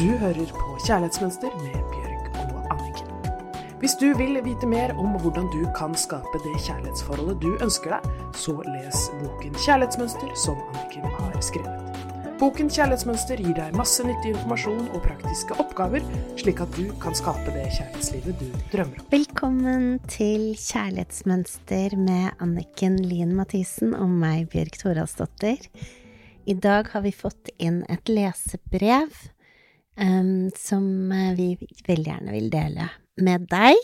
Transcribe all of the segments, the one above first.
Du hører på Kjærlighetsmønster med Bjørg og Anniken. Hvis du vil vite mer om hvordan du kan skape det kjærlighetsforholdet du ønsker deg, så les boken Kjærlighetsmønster som Anniken har skrevet. Boken Kjærlighetsmønster gir deg masse nyttig informasjon og praktiske oppgaver, slik at du kan skape det kjærlighetslivet du drømmer om. Velkommen til Kjærlighetsmønster med Anniken Lien Mathisen og meg, Bjørg Thoralsdottir. I dag har vi fått inn et lesebrev som eh, vi veldig gjerne vil dele med deg.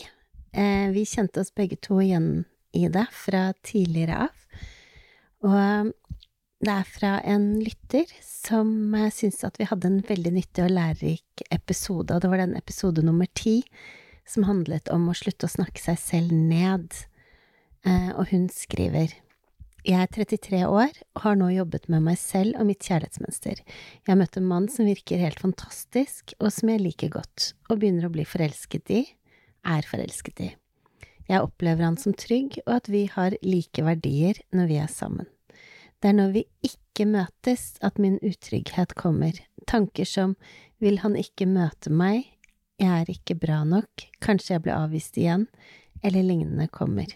Uh, vi kjente oss begge to igjen i det fra tidligere av. Og det er fra en lytter som uh, syntes at vi hadde en veldig nyttig og lærerik episode, og det var den episode nummer ti som handlet om å slutte å snakke seg selv ned. Og hun skriver jeg er 33 år og har nå jobbet med meg selv og mitt kjærlighetsmønster. Jeg har møtt en mann som virker helt fantastisk, og som jeg liker godt, og begynner å bli forelsket i, er forelsket i. Jeg opplever han som trygg, og at vi har like verdier når vi er sammen. Det er når vi ikke møtes at min utrygghet kommer, tanker som vil han ikke møte meg, jeg er ikke bra nok, kanskje jeg ble avvist igjen, eller lignende kommer.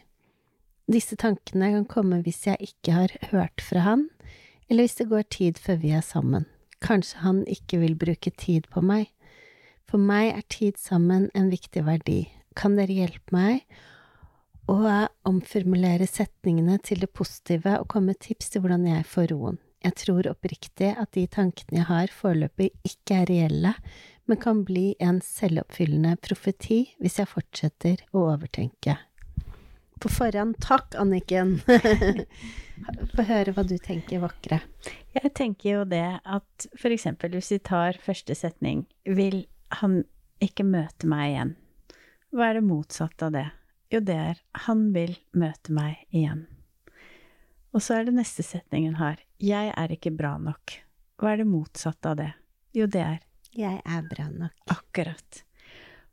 Disse tankene kan komme hvis jeg ikke har hørt fra han, eller hvis det går tid før vi er sammen. Kanskje han ikke vil bruke tid på meg. For meg er tid sammen en viktig verdi. Kan dere hjelpe meg å omformulere setningene til det positive og komme med tips til hvordan jeg får roen? Jeg tror oppriktig at de tankene jeg har foreløpig ikke er reelle, men kan bli en selvoppfyllende profeti hvis jeg fortsetter å overtenke på forhånd. Takk, Anniken. Få høre hva du tenker, vakre. Jeg tenker jo det at eksempel hvis vi tar første setning, vil han ikke møte meg igjen? Hva er det motsatte av det? Jo, det er han vil møte meg igjen. Og så er det neste setningen her. Jeg er ikke bra nok. Hva er det motsatte av det? Jo, det er Jeg er bra nok. Akkurat.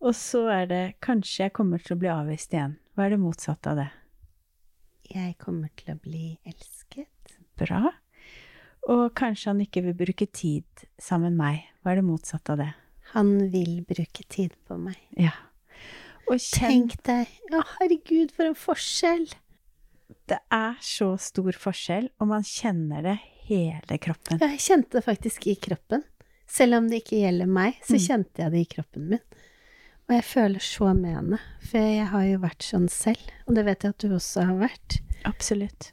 Og så er det kanskje jeg kommer til å bli avvist igjen. Hva er det motsatte av det? Jeg kommer til å bli elsket. Bra. Og kanskje han ikke vil bruke tid sammen med meg. Hva er det motsatte av det? Han vil bruke tid på meg. Ja. Og kjenn... Tenk deg Å, herregud, for en forskjell! Det er så stor forskjell, og man kjenner det hele kroppen. Ja, jeg kjente det faktisk i kroppen. Selv om det ikke gjelder meg, så mm. kjente jeg det i kroppen min. Og jeg føler så med henne, for jeg har jo vært sånn selv, og det vet jeg at du også har vært. Absolutt.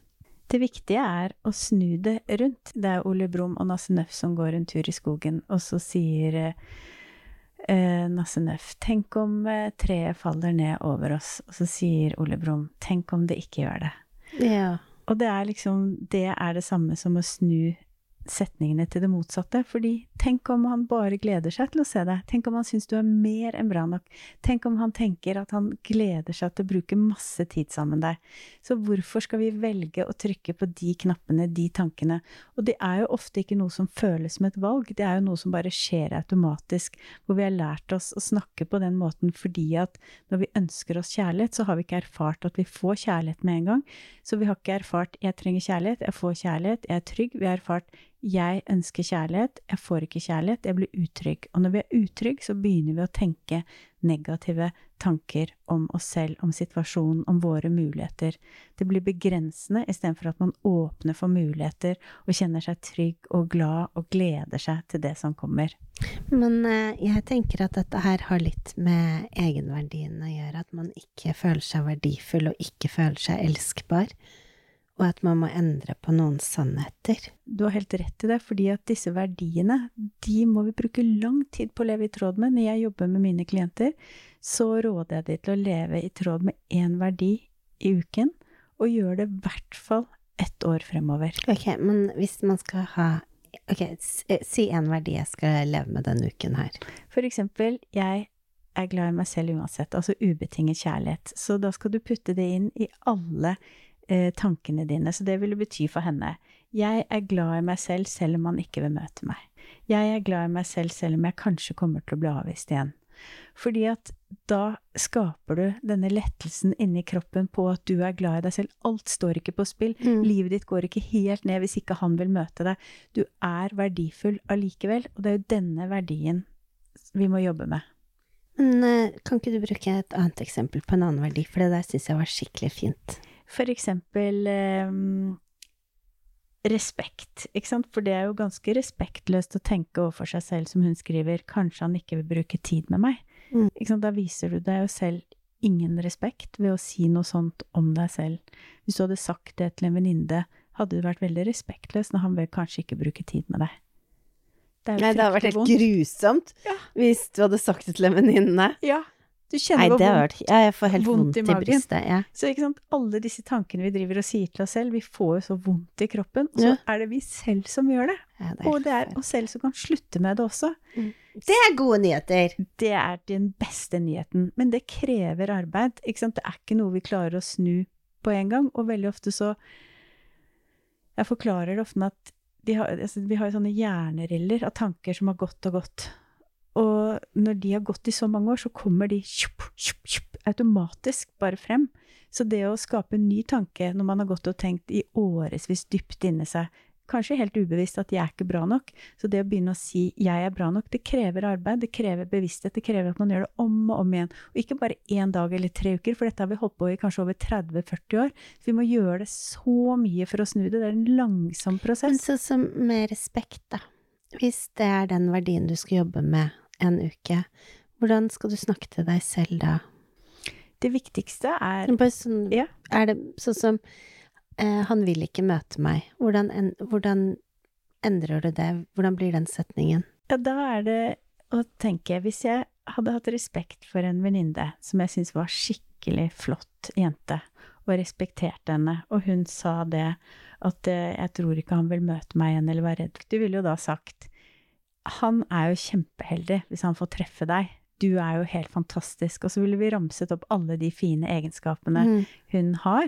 Det viktige er å snu det rundt. Det er Ole Brumm og Nasse Nøff som går en tur i skogen, og så sier eh, Nasse Nøff Tenk om eh, treet faller ned over oss. Og så sier Ole Brumm Tenk om det ikke gjør det. Ja. Og det er liksom Det er det samme som å snu setningene til det motsatte. Fordi tenk om han bare gleder seg til å se deg. Tenk om han syns du er mer enn bra nok. Tenk om han tenker at han gleder seg til å bruke masse tid sammen med deg. Så hvorfor skal vi velge å trykke på de knappene, de tankene? Og det er jo ofte ikke noe som føles som et valg, det er jo noe som bare skjer automatisk. Hvor vi har lært oss å snakke på den måten fordi at når vi ønsker oss kjærlighet, så har vi ikke erfart at vi får kjærlighet med en gang. Så vi har ikke erfart 'jeg trenger kjærlighet', 'jeg får kjærlighet', 'jeg er trygg'. Vi har erfart jeg ønsker kjærlighet, jeg får ikke kjærlighet, jeg blir utrygg. Og når vi er utrygge, så begynner vi å tenke negative tanker om oss selv, om situasjonen, om våre muligheter. Det blir begrensende istedenfor at man åpner for muligheter og kjenner seg trygg og glad og gleder seg til det som kommer. Men eh, jeg tenker at dette her har litt med egenverdien å gjøre, at man ikke føler seg verdifull og ikke føler seg elskbar og at man må endre på noen sannheter. Du har helt rett i det, fordi at disse verdiene, de må vi bruke lang tid på å leve i tråd med. Når jeg jobber med mine klienter, så råder jeg dem til å leve i tråd med én verdi i uken, og gjøre det i hvert fall ett år fremover. Ok, men hvis man skal ha Ok, eh, si en verdi jeg skal leve med denne uken her. For eksempel, jeg er glad i meg selv uansett, altså ubetinget kjærlighet. Så da skal du putte det inn i alle eh, tankene dine. Så det ville bety for henne jeg er glad i meg selv selv om han ikke vil møte meg. Jeg er glad i meg selv selv om jeg kanskje kommer til å bli avvist igjen. Fordi at da skaper du denne lettelsen inni kroppen på at du er glad i deg selv. Alt står ikke på spill. Mm. Livet ditt går ikke helt ned hvis ikke han vil møte deg. Du er verdifull allikevel, og det er jo denne verdien vi må jobbe med. Men eh, kan ikke du bruke et annet eksempel på en annen verdi, for det der syns jeg var skikkelig fint. For eksempel um, respekt, ikke sant, for det er jo ganske respektløst å tenke overfor seg selv, som hun skriver, kanskje han ikke vil bruke tid med meg. Mm. Ikke sant, da viser du deg jo selv ingen respekt ved å si noe sånt om deg selv. Hvis du hadde sagt det til en venninne, hadde du vært veldig respektløs når han vil kanskje ikke bruke tid med deg. Det Nei, det hadde vært helt vondt. grusomt Ja. hvis du hadde sagt det til en venninne. Ja, du Nei, kjenner hvor det har vært Ja, jeg får helt vondt vondt, i i, brystet. Ja. Så ikke sant, alle disse tankene vi driver og sier til oss selv, vi får jo så vondt i kroppen, og så Ja. er det vi selv som gjør det. Ja, det Og det er oss selv som kan slutte med det også. Det er gode nyheter! Det er den beste nyheten. Men det krever arbeid. Ikke sant? Det er ikke noe vi klarer å snu på en gang. Og veldig ofte så Jeg forklarer det ofte med at har, altså, vi har jo sånne hjerneriller av tanker som har gått og gått. Og når de har gått i så mange år, så kommer de kjup, kjup, kjup, automatisk bare frem. Så det å skape en ny tanke når man har gått og tenkt i årevis dypt inni seg, kanskje helt ubevisst at 'jeg er ikke bra nok', så det å begynne å si 'jeg er bra nok', det krever arbeid, det krever bevissthet, det krever at man gjør det om og om igjen. Og ikke bare én dag eller tre uker, for dette har vi holdt på i kanskje over 30-40 år. Så vi må gjøre det så mye for å snu det. Det er en langsom Men prosess. sånn som med respekt, da. Hvis det er den verdien du skal jobbe med en uke, hvordan skal du snakke til deg selv da? Det viktigste er Bare sånn, Ja. Er det sånn som eh, Han vil ikke møte meg. Hvordan, en, hvordan endrer du det? Hvordan blir den setningen? Ja, da er det å tenke Hvis jeg hadde hatt respekt for en venninne som jeg syns var skikkelig flott jente, og respekterte henne, og hun sa det at eh, 'jeg tror ikke han vil møte meg igjen', eller var redd Du ville jo da sagt 'han er jo kjempeheldig hvis han får treffe deg'. Du er jo helt fantastisk. Og så ville vi ramset opp alle de fine egenskapene Mm. hun har.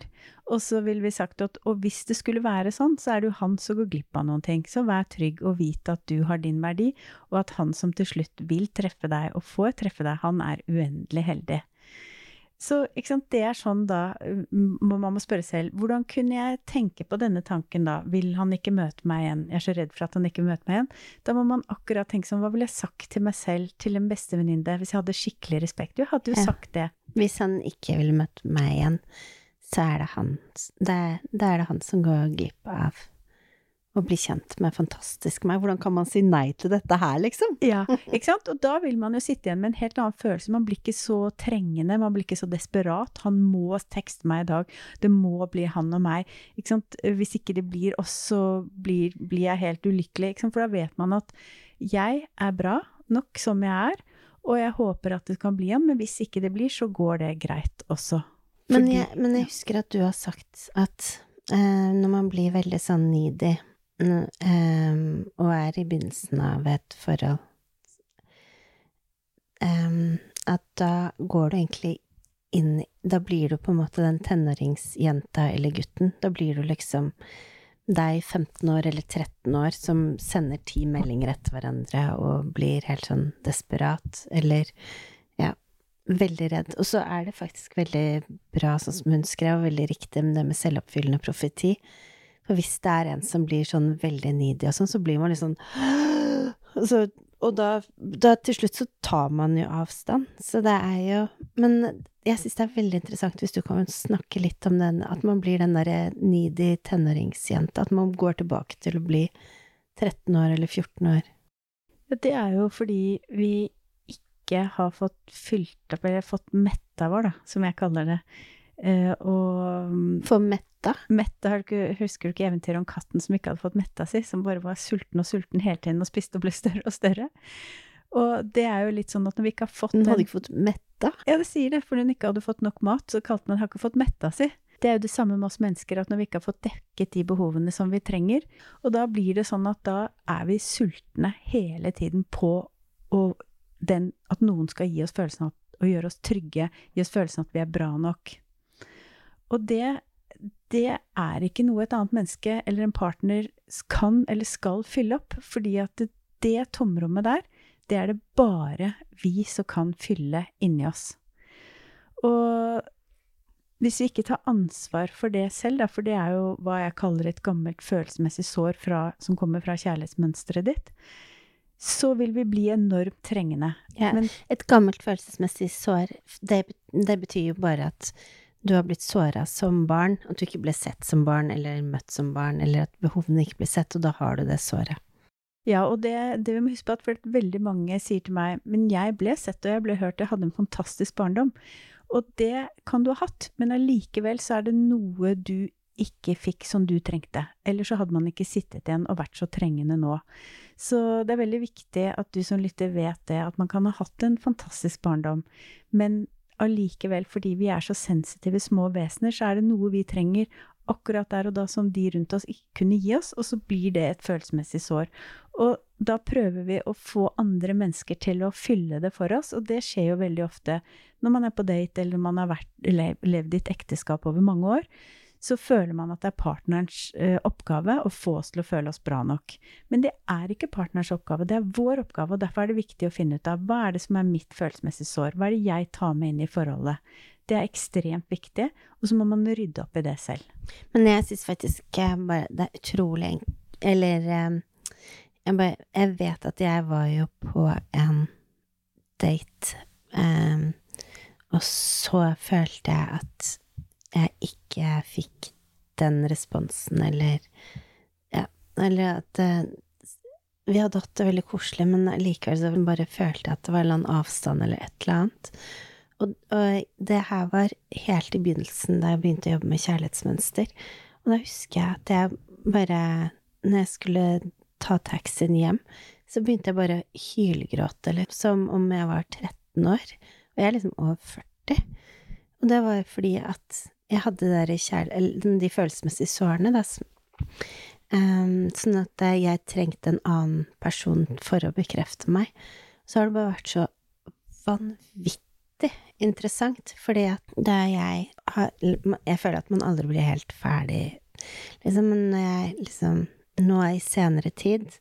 Og så ville vi sagt at og hvis det skulle være sånn, så er det jo han som går glipp av noen ting. Så vær trygg og vite at du har din verdi, og at han som til slutt vil treffe deg og får treffe deg, han er uendelig heldig. Så sant, det er sånn da man må spørre selv, hvordan kunne jeg tenke på denne tanken da? Vil han ikke møte meg igjen? Jeg er så redd for at han ikke møter meg igjen. Da må man akkurat tenke sånn, hva ville jeg sagt til meg selv, til en bestevenninne, hvis jeg hadde skikkelig respekt? Jo, hadde jo Ja. sagt det. Hvis han ikke ville møte meg igjen, så er det han det det er det han som går glipp av å bli kjent med fantastisk meg. Hvordan kan man si nei til dette her, liksom? Ja, ikke sant? Og da vil man jo sitte igjen med en helt annen følelse. Man blir ikke så trengende, man blir ikke så desperat. Han må tekste meg i dag. Det må bli han og meg. Ikke sant? Hvis ikke det blir oss, så blir, blir jeg helt ulykkelig. Ikke sant? For da vet man at jeg er bra nok som jeg er, og jeg håper at det kan bli han, men hvis ikke det blir, så går det greit også. Men jeg, men jeg husker at du har sagt at eh, når man blir veldig sånn needy eh, og er i begynnelsen av et forhold Um, At da går du egentlig inn Da blir du på en måte den tenåringsjenta eller gutten. Da blir du liksom deg 15 år eller 13 år som sender ti meldinger etter hverandre og blir helt sånn desperat, eller ja, veldig redd. Og så er det faktisk veldig bra, sånn som hun skrev, og veldig riktig med det med selvoppfyllende profeti. For hvis det er en som blir sånn veldig needy og sånn, så blir man litt sånn så, Og da, da til slutt så tar man jo avstand. Så det er jo Men jeg syns det er veldig interessant hvis du kan snakke litt om den, at man blir den derre needy tenåringsjenta. At man går tilbake til å bli 13 år eller 14 år. Det er jo fordi vi ikke har fått fylt opp, eller fått metta vår, da, som jeg kaller det. Eh, og mm, For metta. metta, husker du ikke eventyret om katten som ikke hadde fått metta si, som bare var sulten og sulten hele tiden og spiste og ble større og større? Og det er jo litt sånn at når vi ikke har fått den- hadde ikke fått metta. Ja, det sier det, for hun ikke hadde fått nok mat, så kalte man har ikke fått metta si. Det er jo det samme med oss mennesker, at når vi ikke har fått dekket de behovene som vi trenger, og da blir det sånn at da er vi sultne hele tiden på den, at noen skal gi oss følelsen av å gjøre oss trygge, gi oss følelsen av at vi er bra nok. Og det, det er ikke noe et annet menneske eller en partner kan eller skal fylle opp, fordi at det, det tomrommet der, det er det bare vi som kan fylle inni oss. Og hvis vi ikke tar ansvar for det selv, da, for det er jo hva jeg kaller et gammelt følelsesmessig sår fra, som kommer fra kjærlighetsmønsteret ditt, så vil vi bli enormt trengende. Ja, Men et gammelt følelsesmessig sår, det, det betyr jo bare at du har blitt såra som barn, at du ikke ble sett som barn eller møtt som barn, eller at behovene ikke ble sett, og da har du det såret. Ja, og det, det vi må huske på at veldig mange sier til meg men jeg ble sett og jeg ble hørt, jeg hadde en fantastisk barndom. Og det kan du ha hatt, men allikevel så er det noe du ikke fikk som du trengte. Ellers så hadde man ikke sittet igjen og vært så trengende nå. Så det er veldig viktig at du som lytter vet det, at man kan ha hatt en fantastisk barndom, men allikevel, fordi vi er så sensitive små vesener, så er det noe vi trenger akkurat der og da som de rundt oss ikke kunne gi oss, og så blir det et følelsesmessig sår. Og da prøver vi å få andre mennesker til å fylle det for oss, og det skjer jo veldig ofte når man er på date eller man har vært, levd i et ekteskap over mange år så føler man at det er partnerens eh, oppgave å få oss til å føle oss bra nok. Men det er ikke partners oppgave, det er vår oppgave, og derfor er det viktig å finne ut av hva er det som er mitt følelsesmessige sår, hva er det jeg tar med inn i forholdet. Det er ekstremt viktig, og så må man rydde opp i det selv. Men jeg syns faktisk bare det er utrolig Eller eh, jeg, bare, jeg vet at jeg var jo på en date, um, og så følte jeg at jeg ikke fikk den responsen, eller Ja, eller at uh, vi hadde hatt det veldig koselig, men likevel så bare følte jeg at det var en eller annen avstand eller et eller annet. Og, og, det her var helt i begynnelsen, da jeg begynte å jobbe med kjærlighetsmønster. Og da husker jeg at jeg bare Når jeg skulle ta taxien hjem, så begynte jeg bare å hylgråte, eller som om jeg var 13 år. Og jeg er liksom over 40. Og det var fordi at jeg hadde der de følelsesmessige sårene, da. Um, sånn at jeg trengte en annen person for å bekrefte meg. Så har det bare vært så vanvittig interessant, fordi at da jeg har Jeg føler at man aldri blir helt ferdig, liksom, men når jeg liksom Nå i senere tid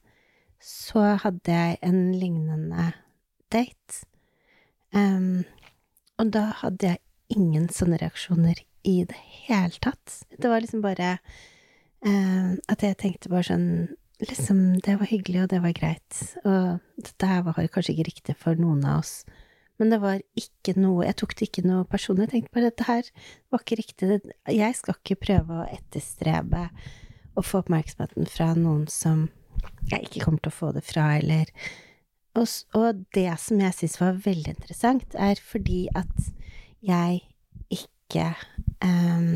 så hadde jeg en lignende date, um, og da hadde jeg ingen sånne reaksjoner i det hele tatt. Det var liksom bare eh, at jeg tenkte bare sånn Liksom, det var hyggelig, og det var greit. Og dette her var kanskje ikke riktig for noen av oss. Men det var ikke noe Jeg tok det ikke noe personlig. Jeg tenkte bare dette her var ikke riktig. Jeg skal ikke prøve å etterstrebe å få oppmerksomheten fra noen som jeg ikke kommer til å få det fra, eller og, og det som jeg syns var veldig interessant, er fordi at jeg ikke um,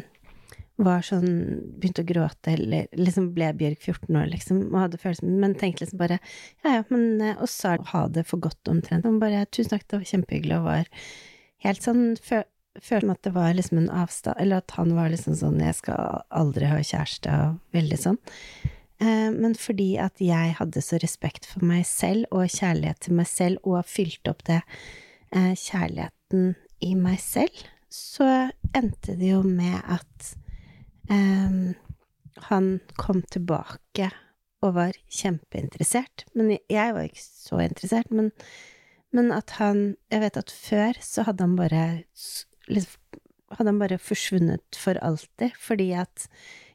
var sånn Begynte å gråte, eller liksom ble Bjørg 14 år, liksom, og hadde følelsen Men tenkte liksom bare Ja, ja, men eh, Og sa ha det for godt omtrent. Og bare Tusen takk, det var kjempehyggelig, og var helt sånn fø, Følte at det var liksom en avstand Eller at han var liksom sånn Jeg skal aldri ha kjæreste, og veldig sånn. Eh, men fordi at jeg hadde så respekt for meg selv, og kjærlighet til meg selv, og fylte opp det eh, kjærligheten i meg selv, så endte det jo med at um, han kom tilbake og var kjempeinteressert. Men jeg var ikke så interessert. Men, men, at han Jeg vet at før så hadde han bare Hadde han bare forsvunnet for alltid, fordi at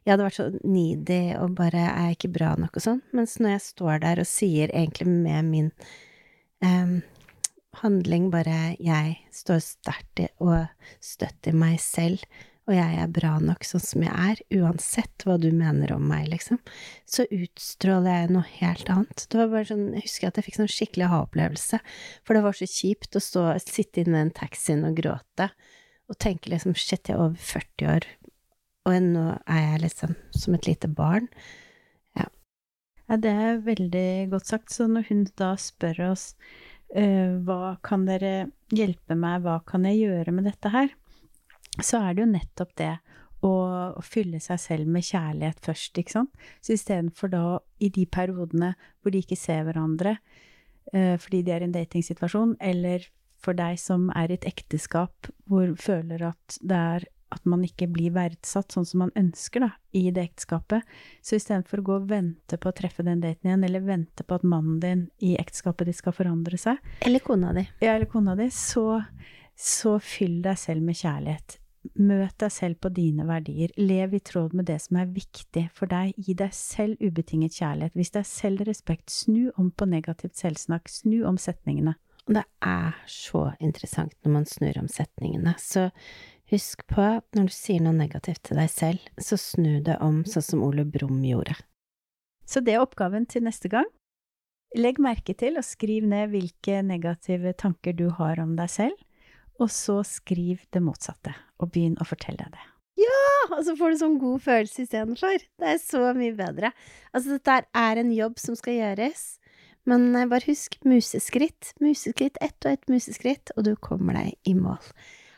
jeg hadde vært så needy og bare er ikke bra nok og sånn. Mens når jeg står der og sier egentlig med min um, handling, bare jeg står sterkt og støtter meg selv, og jeg er bra nok sånn som jeg er, uansett hva du mener om meg, liksom, så utstråler jeg noe helt annet. Det var bare sånn, jeg husker at jeg fikk sånn skikkelig ha-opplevelse, for det var så kjipt å stå, sitte inne i den taxien og gråte, og tenke liksom shit, jeg er over 40 år, og nå er jeg liksom som et lite barn. Ja. ja, det er veldig godt sagt. Så når hun da spør oss hva kan dere hjelpe meg, hva kan jeg gjøre med dette her? Så er det jo nettopp det å, å fylle seg selv med kjærlighet først, ikke sant. Så istedenfor da, i de periodene hvor de ikke ser hverandre uh, fordi de er i en datingsituasjon, eller for deg som er i et ekteskap hvor føler at det er at man ikke blir verdsatt sånn som man ønsker da, i det ekteskapet. Så istedenfor å gå og vente på å treffe den daten igjen, eller vente på at mannen din i ekteskapet ditt skal forandre seg Eller kona di. Ja, eller kona di. Så, så fyll deg selv med kjærlighet. Møt deg selv på dine verdier. Lev i tråd med det som er viktig for deg. Gi deg selv ubetinget kjærlighet. Vis deg selv respekt. Snu om på negativt selvsnakk. Snu om setningene. Og det er så interessant når man snur om setningene. Så husk på at når du sier noe negativt til deg selv, så snu det om sånn som Ole Brumm gjorde. Så det er oppgaven til neste gang. Legg merke til og skriv ned hvilke negative tanker du har om deg selv og så skriv det motsatte, og begynn å fortelle det. Ja, og så får du sånn god følelse istedenfor. Det er så mye bedre. Altså, dette er en jobb som skal gjøres, men eh, bare husk museskritt, museskritt, ett og ett museskritt, og du kommer deg i mål.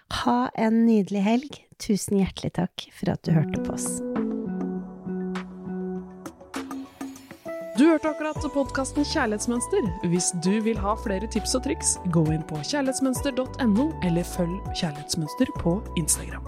Ha en nydelig helg. Tusen hjertelig takk for at du hørte på oss. Du hørte akkurat podkasten Kjærlighetsmønster. Hvis du vil ha flere tips og triks, gå inn på kjærlighetsmønster.no, eller følg Kjærlighetsmønster på Instagram.